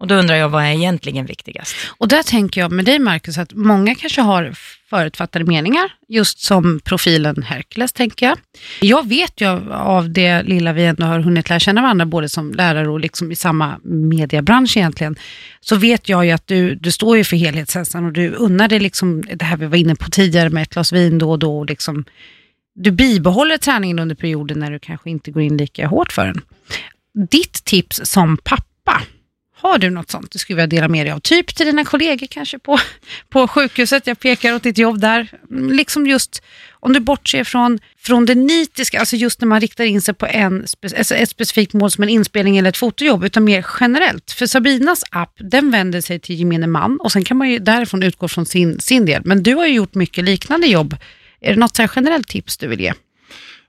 Och då undrar jag, vad är egentligen viktigast? Och där tänker jag med dig Marcus, att många kanske har förutfattade meningar, just som profilen Hercules tänker jag. Jag vet ju av det lilla vi ändå har hunnit lära känna varandra, både som lärare och liksom i samma mediebransch egentligen, så vet jag ju att du, du står ju för helhetshälsan och du unnar dig liksom det här vi var inne på tidigare med ett glas vin då och då. Och liksom, du bibehåller träningen under perioden när du kanske inte går in lika hårt för den. Ditt tips som pappa, har du något sånt du skulle vilja dela med dig av? Typ till dina kollegor kanske på, på sjukhuset, jag pekar åt ditt jobb där. Mm, liksom just om du bortser från, från det nitiska, alltså just när man riktar in sig på en, alltså ett specifikt mål som en inspelning eller ett fotojobb, utan mer generellt. För Sabinas app, den vänder sig till gemene man och sen kan man ju därifrån utgå från sin, sin del. Men du har ju gjort mycket liknande jobb. Är det något så här generellt tips du vill ge?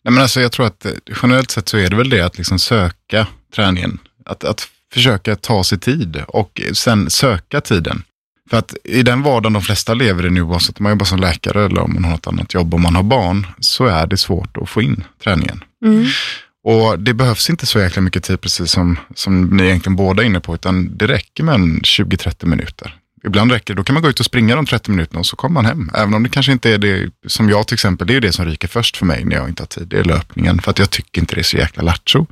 Nej, men alltså, jag tror att eh, generellt sett så är det väl det att liksom söka träningen. Att, att försöka ta sig tid och sen söka tiden. För att i den vardagen de flesta lever i nu, oavsett om man jobbar som läkare eller om man har något annat jobb, om man har barn, så är det svårt att få in träningen. Mm. Och det behövs inte så jäkla mycket tid, precis som, som ni egentligen båda är inne på, utan det räcker med en 20-30 minuter. Ibland räcker det, då kan man gå ut och springa de 30 minuterna och så kommer man hem. Även om det kanske inte är det, som jag till exempel, det är det som ryker först för mig när jag inte har tid, det är löpningen. För att jag tycker inte det är så jäkla lattjo.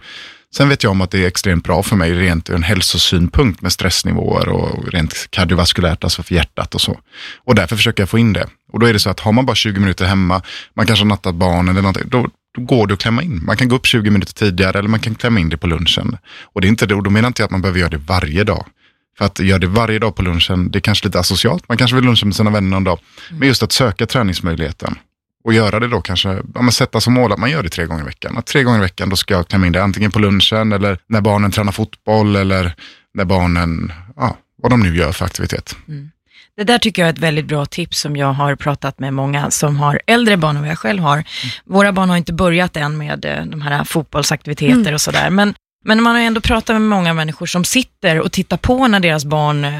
Sen vet jag om att det är extremt bra för mig rent ur en hälsosynpunkt med stressnivåer och rent kardiovaskulärt, alltså för hjärtat och så. Och därför försöker jag få in det. Och då är det så att har man bara 20 minuter hemma, man kanske har nattat barnen eller någonting, då, då går det att klämma in. Man kan gå upp 20 minuter tidigare eller man kan klämma in det på lunchen. Och det är inte det, och då menar inte jag att man behöver göra det varje dag. För att göra det varje dag på lunchen, det är kanske lite asocialt. Man kanske vill luncha med sina vänner någon dag. Men just att söka träningsmöjligheten och göra det då kanske, ja, sätta som mål att man gör det tre gånger i veckan. Att tre gånger i veckan då ska jag klämma in det antingen på lunchen eller när barnen tränar fotboll eller när barnen, ja, vad de nu gör för aktivitet. Mm. Det där tycker jag är ett väldigt bra tips som jag har pratat med många som har äldre barn vad jag själv har. Mm. Våra barn har inte börjat än med eh, de här fotbollsaktiviteter mm. och sådär, men men man har ändå pratat med många människor som sitter och tittar på när deras barn eh,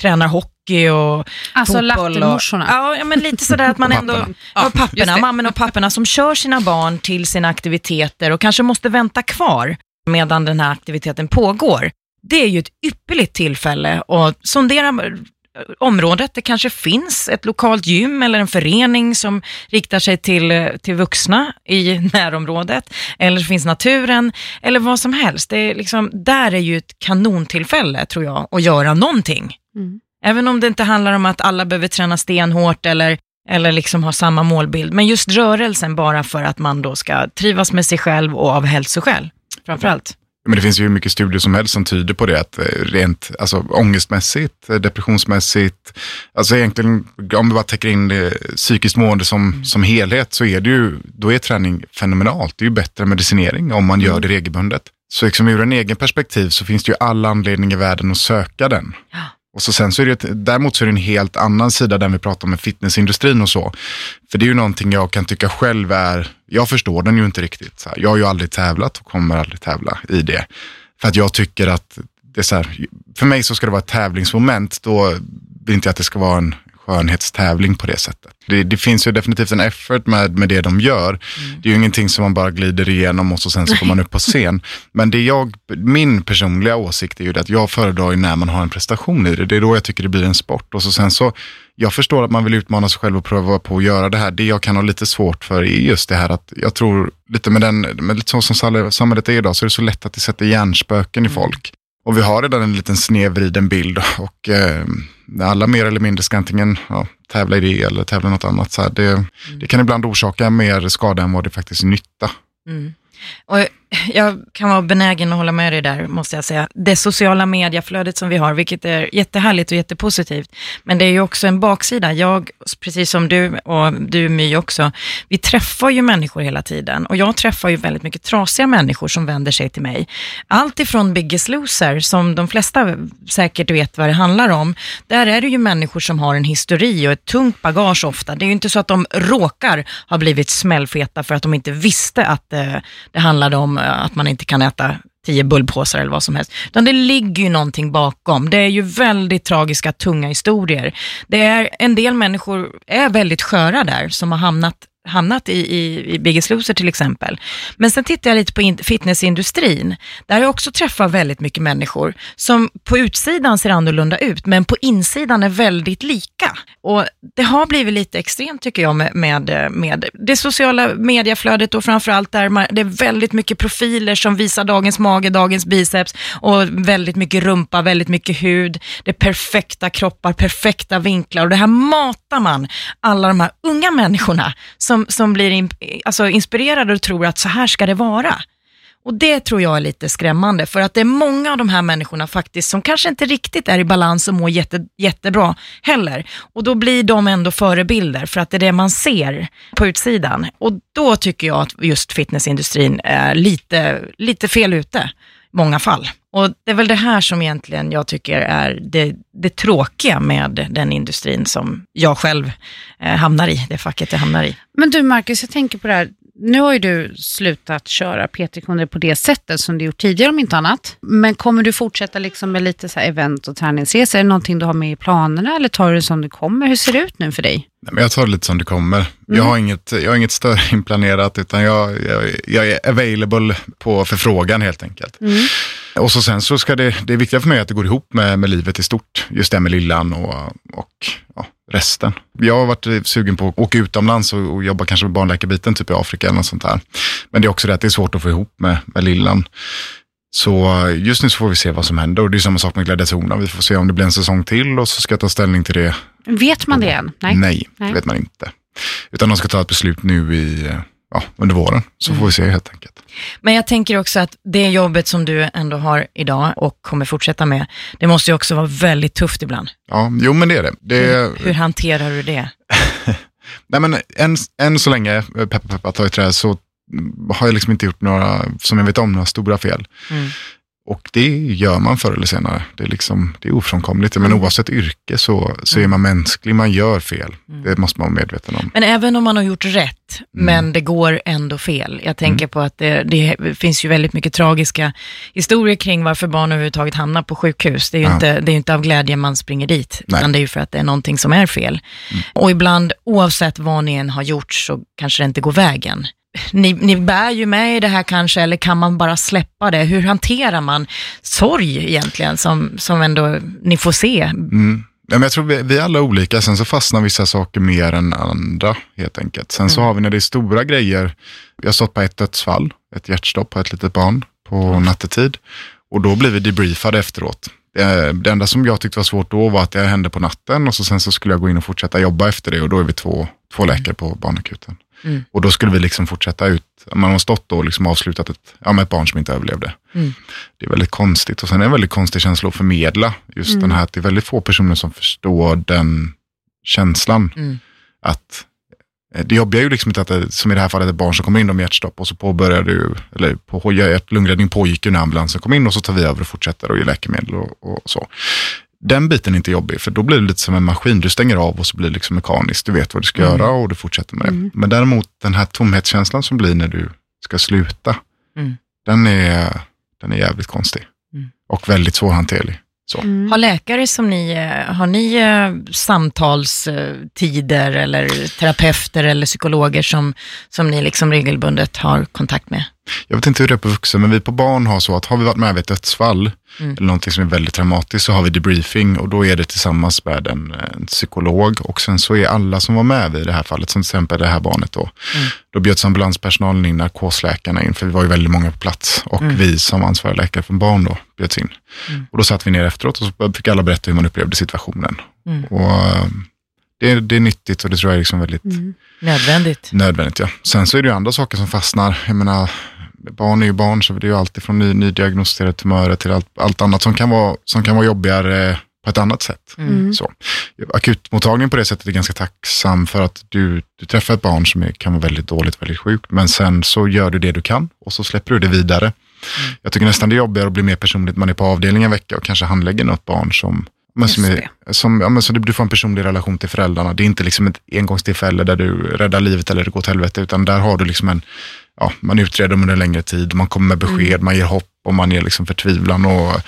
tränar hockey och alltså fotboll. Alltså Ja, ja, men lite sådär att man ändå, papporna. ja, papporna, mammorna och papporna som kör sina barn till sina aktiviteter och kanske måste vänta kvar medan den här aktiviteten pågår. Det är ju ett ypperligt tillfälle att sondera området. Det kanske finns ett lokalt gym eller en förening som riktar sig till, till vuxna i närområdet. Eller så finns naturen eller vad som helst. Det är liksom, där är ju ett kanontillfälle tror jag att göra någonting. Mm. Även om det inte handlar om att alla behöver träna stenhårt eller, eller liksom ha samma målbild. Men just rörelsen bara för att man då ska trivas med sig själv och av hälsoskäl framförallt. Men det finns ju hur mycket studier som helst som tyder på det, att eh, rent alltså, ångestmässigt, eh, depressionsmässigt, alltså egentligen om vi bara täcker in det psykiskt mående som, mm. som helhet så är det ju, då är träning fenomenalt. Det är ju bättre medicinering om man gör mm. det regelbundet. Så liksom ur en egen perspektiv så finns det ju all anledning i världen att söka den. Ja. Och så sen så är det, däremot så är det en helt annan sida där vi pratar med fitnessindustrin och så. För det är ju någonting jag kan tycka själv är, jag förstår den ju inte riktigt. Så här, jag har ju aldrig tävlat och kommer aldrig tävla i det. För att jag tycker att det är så här, för mig så ska det vara ett tävlingsmoment, då vill inte jag att det ska vara en skönhetstävling på det sättet. Det, det, finns ju definitivt en effort med, med det de gör. Mm. Det är ju ingenting som man bara glider igenom och så sen så går man upp på scen. Men det jag, min personliga åsikt är ju att jag föredrar när man har en prestation i det. Det är då jag tycker det blir en sport. Och så sen så, jag förstår att man vill utmana sig själv och pröva på att göra det här. Det jag kan ha lite svårt för är just det här att jag tror lite med den, med lite så som samhället är idag så är det så lätt att det sätter hjärnspöken i mm. folk. Och vi har redan en liten snedvriden bild och eh, alla mer eller mindre ska antingen ja, tävla i det eller tävla i något annat. Så här, det, mm. det kan ibland orsaka mer skada än vad det faktiskt är nytta. Mm. Och jag kan vara benägen att hålla med dig där, måste jag säga. Det sociala medieflödet som vi har, vilket är jättehärligt och jättepositivt. Men det är ju också en baksida. Jag, precis som du och du My också, vi träffar ju människor hela tiden. Och jag träffar ju väldigt mycket trasiga människor som vänder sig till mig. Allt ifrån Biggest Loser, som de flesta säkert vet vad det handlar om. Där är det ju människor som har en histori och ett tungt bagage ofta. Det är ju inte så att de råkar ha blivit smällfeta för att de inte visste att det, det handlade om Eh, att man inte kan äta tio bullpåsar eller vad som helst. Utan det ligger ju någonting bakom. Det är ju väldigt tragiska, tunga historier. Det är, en del människor är väldigt sköra där, som har hamnat hamnat i, i, i Biggest Loser till exempel. Men sen tittar jag lite på in, fitnessindustrin. Där har jag också träffat väldigt mycket människor som på utsidan ser annorlunda ut, men på insidan är väldigt lika. Och det har blivit lite extremt tycker jag med, med, med det sociala medieflödet och framförallt där man, det är väldigt mycket profiler som visar dagens mage, dagens biceps och väldigt mycket rumpa, väldigt mycket hud. Det är perfekta kroppar, perfekta vinklar och det här matar man alla de här unga människorna som, som blir in, alltså inspirerade och tror att så här ska det vara. Och det tror jag är lite skrämmande, för att det är många av de här människorna faktiskt som kanske inte riktigt är i balans och mår jätte, jättebra heller. Och då blir de ändå förebilder, för att det är det man ser på utsidan. Och då tycker jag att just fitnessindustrin är lite, lite fel ute, många fall. Och det är väl det här som egentligen jag tycker är det, det tråkiga med den industrin som jag själv eh, hamnar i, det facket jag hamnar i. Men du Marcus, jag tänker på det här. Nu har ju du slutat köra PT-kunder på det sättet som du gjort tidigare om inte annat. Men kommer du fortsätta liksom med lite så här event och träningsresor? Är det någonting du har med i planerna eller tar du det som det kommer? Hur ser det ut nu för dig? Nej, men jag tar det lite som det kommer. Jag, har inget, jag har inget större inplanerat utan jag, jag, jag är available på förfrågan helt enkelt. Och så sen så ska det, det är viktigt för mig att det går ihop med, med livet i stort. Just det med lillan och, och ja, resten. Jag har varit sugen på att åka utomlands och, och jobba kanske med barnläkarbiten, typ i Afrika eller något sånt där. Men det är också det att det är svårt att få ihop med, med lillan. Så just nu så får vi se vad som händer och det är samma sak med gladiatorerna. Vi får se om det blir en säsong till och så ska jag ta ställning till det. Vet man det än? Nej, Nej. det vet man inte. Utan de ska ta ett beslut nu i, ja, under våren. Så får vi se helt enkelt. Men jag tänker också att det jobbet som du ändå har idag och kommer fortsätta med, det måste ju också vara väldigt tufft ibland. Ja, jo men det är det. det är, Hur hanterar du det? nej men än, än så länge, eh, peppa peppa ta i trä, så har jag liksom inte gjort några, som jag vet om, några stora fel. Mm. Och det gör man förr eller senare. Det är, liksom, det är ofrånkomligt. Men oavsett yrke så, så är man mänsklig, man gör fel. Det måste man vara medveten om. Men även om man har gjort rätt, men det går ändå fel. Jag tänker på att det, det finns ju väldigt mycket tragiska historier kring varför barn överhuvudtaget hamnar på sjukhus. Det är ju Ja. inte, det är inte av glädje man springer dit, Nej. utan det är ju för att det är någonting som är fel. Och ibland, oavsett vad ni än har gjort, så kanske det inte går vägen. Ni, ni bär ju med i det här kanske, eller kan man bara släppa det? Hur hanterar man sorg egentligen, som, som ändå ni får se? Mm. Ja, men jag tror vi, vi är alla olika, sen så fastnar vissa saker mer än andra helt enkelt. Sen så har vi när det är stora grejer, vi har stått på ett dödsfall, ett hjärtstopp på ett litet barn på nattetid. Och då blir vi debriefade efteråt. Det, det enda som jag tyckte var svårt då var att det hände på natten och så sen så skulle jag gå in och fortsätta jobba efter det och då är vi två, två läkare på barnakuten. Mm. Och då skulle vi liksom fortsätta ut, man har stått och liksom avslutat ett, ja, med ett barn som inte överlevde. Mm. Det är väldigt konstigt och sen är det en väldigt konstig känsla att förmedla. Just den här att det är väldigt få personer som förstår den känslan. Mm. Att eh, det jobbiga är ju liksom inte att det, som i det här fallet, ett barn som kommer in med hjärtstopp och så påbörjar du, eller på hjärt-lungräddning pågick ju när ambulansen kom in och så tar vi över och fortsätter och ger läkemedel och, och så. Den biten är inte jobbig, för då blir det lite som en maskin. Du stänger av och så blir det liksom mekaniskt. Du vet vad du ska göra och du fortsätter med det. Men däremot den här tomhetskänslan som blir när du ska sluta, Mm. den, är, den är jävligt konstig. Mm. Och väldigt svårhanterlig. Så. Har läkare som ni, eh, har ni eh, samtalstider eller terapeuter eller psykologer som, som ni liksom regelbundet har kontakt med? Jag vet inte hur det är på vuxen, men vi på barn har så att har vi varit med vid ett dödsfall Mm. eller någonting som är väldigt traumatiskt så har vi debriefing och då är det tillsammans med en, en psykolog och sen så är alla som var med vid det här fallet, som till exempel det här barnet då, Mm. då bjöds ambulanspersonalen in, narkosläkarna in, för vi var ju väldigt många på plats och Mm. vi som ansvariga läkare för barn då bjöds in. Och då satt vi ner efteråt och så fick alla berätta hur man upplevde situationen. Mm. Och eh, det, är- det är nyttigt och det tror jag är liksom väldigt Nödvändigt. nödvändigt. Ja. Sen så är det ju andra saker som fastnar. Jag menar, barn är ju barn, så det är ju alltid från ny, nydiagnostiserade tumörer till allt, allt annat som kan, vara, som kan vara jobbigare på ett annat sätt. Så. Akutmottagningen på det sättet är ganska tacksam för att du, du träffar ett barn som är, kan vara väldigt dåligt, väldigt sjukt, men sen så gör du det du kan och så släpper du det vidare. Jag tycker nästan det är jobbigare att bli mer personligt, man är på avdelning en vecka och kanske handlägger något barn som men som är, som, ja, men så du får en personlig relation till föräldrarna. Det är inte liksom ett engångstillfälle där du räddar livet eller det går åt helvete, utan där har du liksom en, ja, man utreder dem under en längre tid, man kommer med besked, man ger hopp och man ger liksom förtvivlan. Och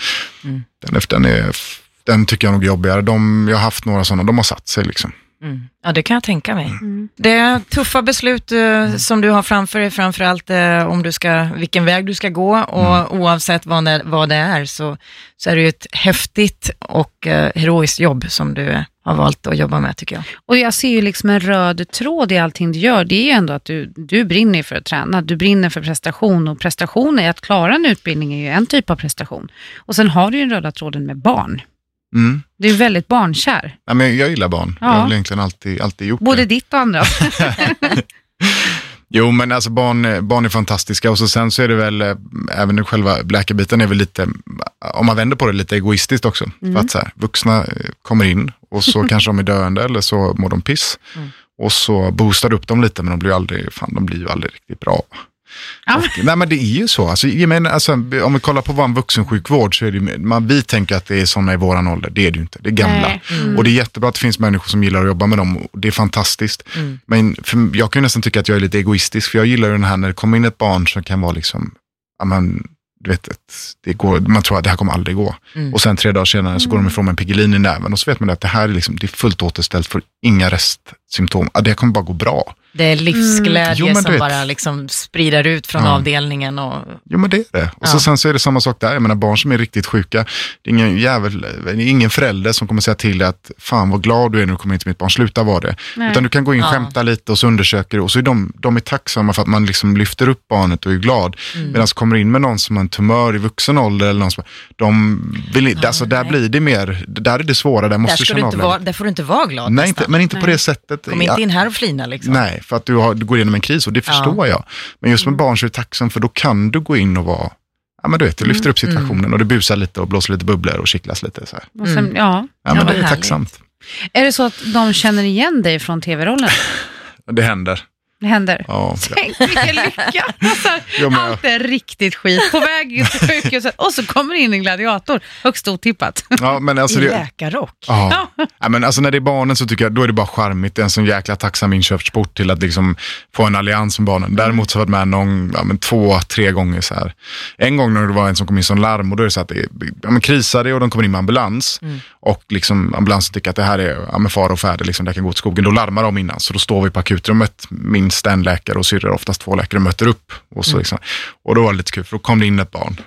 den, den, är, den tycker jag nog är jobbigare. De, jag har haft några sådana, de har satt sig liksom. Mm. Ja, det kan jag tänka mig. Mm. Det är tuffa beslut eh, som du har framför dig, framförallt eh, om du ska, vilken väg du ska gå och Mm. oavsett vad det, vad det är så, så är det ju ett häftigt och eh, heroiskt jobb som du har valt att jobba med tycker jag. Och jag ser ju liksom en röd tråd i allting du gör. Det är ju ändå att du, du brinner för att träna, du brinner för prestation och prestation är att klara en utbildning är ju en typ av prestation. Och sen har du ju den röda tråden med barn. Mm. Du är väldigt barnkär, Ja, men jag gillar barn. Ja. Jag har väl egentligen alltid, alltid gjort både det. ditt och andra. Jo, men alltså barn, eh, barn är fantastiska och så sen så är det väl, eh, även själva läkarbiten är väl lite, om man vänder på det, lite egoistiskt också. För att så här, vuxna eh, kommer in och så kanske de är döende eller så mår de piss. Mm. Och så boostar du upp dem lite, men de blir ju aldrig, fan, de blir ju aldrig riktigt bra. Ja. Och, nej men det är ju så. Alltså, jag menar, alltså, om vi kollar på vår vuxensjukvård så är det man, vi tänker att det är sådana i våran ålder. Det är det ju inte. Det är gamla. Mm. Och det är jättebra att det finns människor som gillar att jobba med dem. Det är fantastiskt. Mm. Men för, jag kan ju nästan tycka att jag är lite egoistisk. För jag gillar ju den här när det kommer in ett barn som kan vara liksom, ja men, du vet, det går, man tror att det här kommer aldrig gå. Mm. Och sen tre dagar senare så går de ifrån med en Piggelin i näven. Och så vet man att det här är, liksom, det är fullt återställt för inga restsymptom. Ja, det kommer bara gå bra. Det är livsglädje Jo, men du som vet- bara liksom sprider ut från Ja. avdelningen och Jo men det är det. Och så Ja. sen så är det samma sak där. Jag menar barn som är riktigt sjuka. Det är ingen jävel, ingen förälder som kommer säga till dig att fan vad glad du är när du kommer in till mitt barn, sluta vara det. Nej. Utan du kan gå in, Ja. skämta lite och så undersöker du och så är de, de är tacksamma för att man liksom lyfter upp barnet och är glad. Mm. Medan kommer in med någon som har en tumör i vuxen ålder eller någon som, de vill, alltså där blir det mer, där är det svåra, där där, måste du ska du känna av vara, där får du inte vara glad Nej, inte, men inte på Nej. det sättet. Kom inte in här och flina liksom. Nej, för att du, har, du går igenom en kris och det förstår jag. Men just med barn så är det tacksam för då kan du gå in och vara, ja men du vet, du lyfter upp situationen och det busar lite och blåser lite bubblor och kittlas lite. Så här. Och sen, Mm. ja. Ja, Ja, men det är härligt. tacksamt. Är det så att de känner igen dig från tv-rollen? Det händer. Det händer. Ja. Tänk vilken lycka! Alltså, Ja, men- allt är riktigt skit. På väg till sjukhuset och så kommer in en gladiator. Högst otippat. Ja, men alltså I det, läkarrock. Ja. Ja, men alltså när det är barnen så tycker jag då är det bara charmigt. Det är en sån jäkla tacksam inkörsport till att liksom få en allians med barnen. Däremot så har jag varit med någon, ja, men två, tre gånger så här. En gång när det var en som kom in som larm och då är det så att det är, ja, men krisar det och de kommer in med ambulans. Och liksom ambulansen tycker att det här är ja, men fara och färde, liksom, det kan gå åt skogen. Då larmar de innan. Så då står vi på akutrummet, minst en läkare och syrror, oftast två läkare, möter upp. Och, så, liksom. och då var det lite kul, för då kom det in ett barn.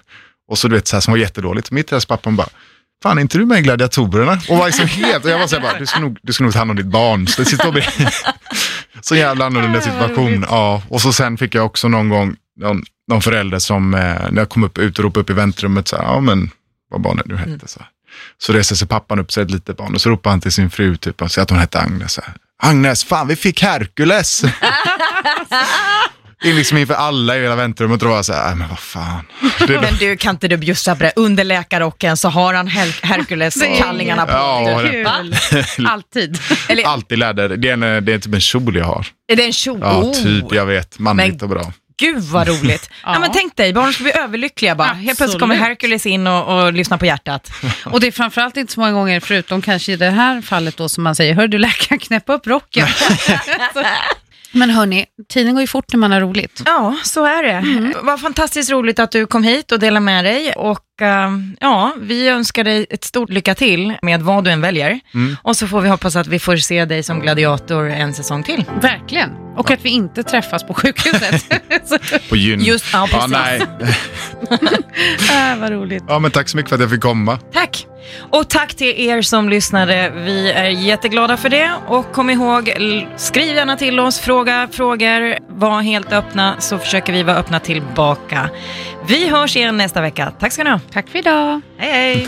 Och så du vet, så här, som var jättedåligt. Mitt i det pappan bara, fan är inte du med i Gladiatorerna? Och var liksom helt, och jag var så här bara, du ska nog, du ska nog ta hand om ditt barn. Så det blir, så jävla annorlunda vad situation. Ja, och så sen fick jag också någon gång, någon, någon förälder som, eh, när jag kom upp, ropade upp i väntrummet, så här, ja men, vad barnet nu hette. Så, här. så reser sig pappan upp, så ett litet barn, och så ropar han till sin fru, typ, och säger att hon hette Agnes. Så här, Agnes, fan vi fick Herkules! Det är liksom inför alla i hela väntrummet och då var jag så här, "Nej, men vad fan. Det Men du, kan inte du bjussa på det? Under läkarrocken så har han Her- Hercules-kallingarna på. Ja, Kul. va? Alltid. Eller alltid läder. Det är, en, det är typ en kjol jag har. är det en kjol? Ja, Oh. typ, jag vet. Manligt Men- och bra. Gud vad roligt. ja. Ja. men tänk dig, barnen ska bli överlyckliga bara. Helt plötsligt Absolut. kommer Hercules in och, och lyssnar på hjärtat. Och det är framförallt inte så många gånger, förutom kanske i det här fallet då som man säger, hör du läkaren knäppa upp rocken. Men hörni, tiden går ju fort när man har roligt. Ja, så är det. Vad fantastiskt roligt att du kom hit och delade med dig. Och eh, ja, vi önskar dig ett stort lycka till med vad du än väljer. Och så får vi hoppas att vi får se dig som gladiator en säsong till. Verkligen. Och att vi inte träffas på sjukhuset. På gyn. Just, ja, ja, precis. nej. äh, vad roligt. ja, men tack så mycket för att jag fick komma. Tack! Och tack till er som lyssnade. Vi är jätteglada för det. Och kom ihåg, skriv gärna till oss, fråga frågor, var helt öppna så försöker vi vara öppna tillbaka. Vi hörs igen nästa vecka. Tack ska ni ha. Tack för idag. Hej hej!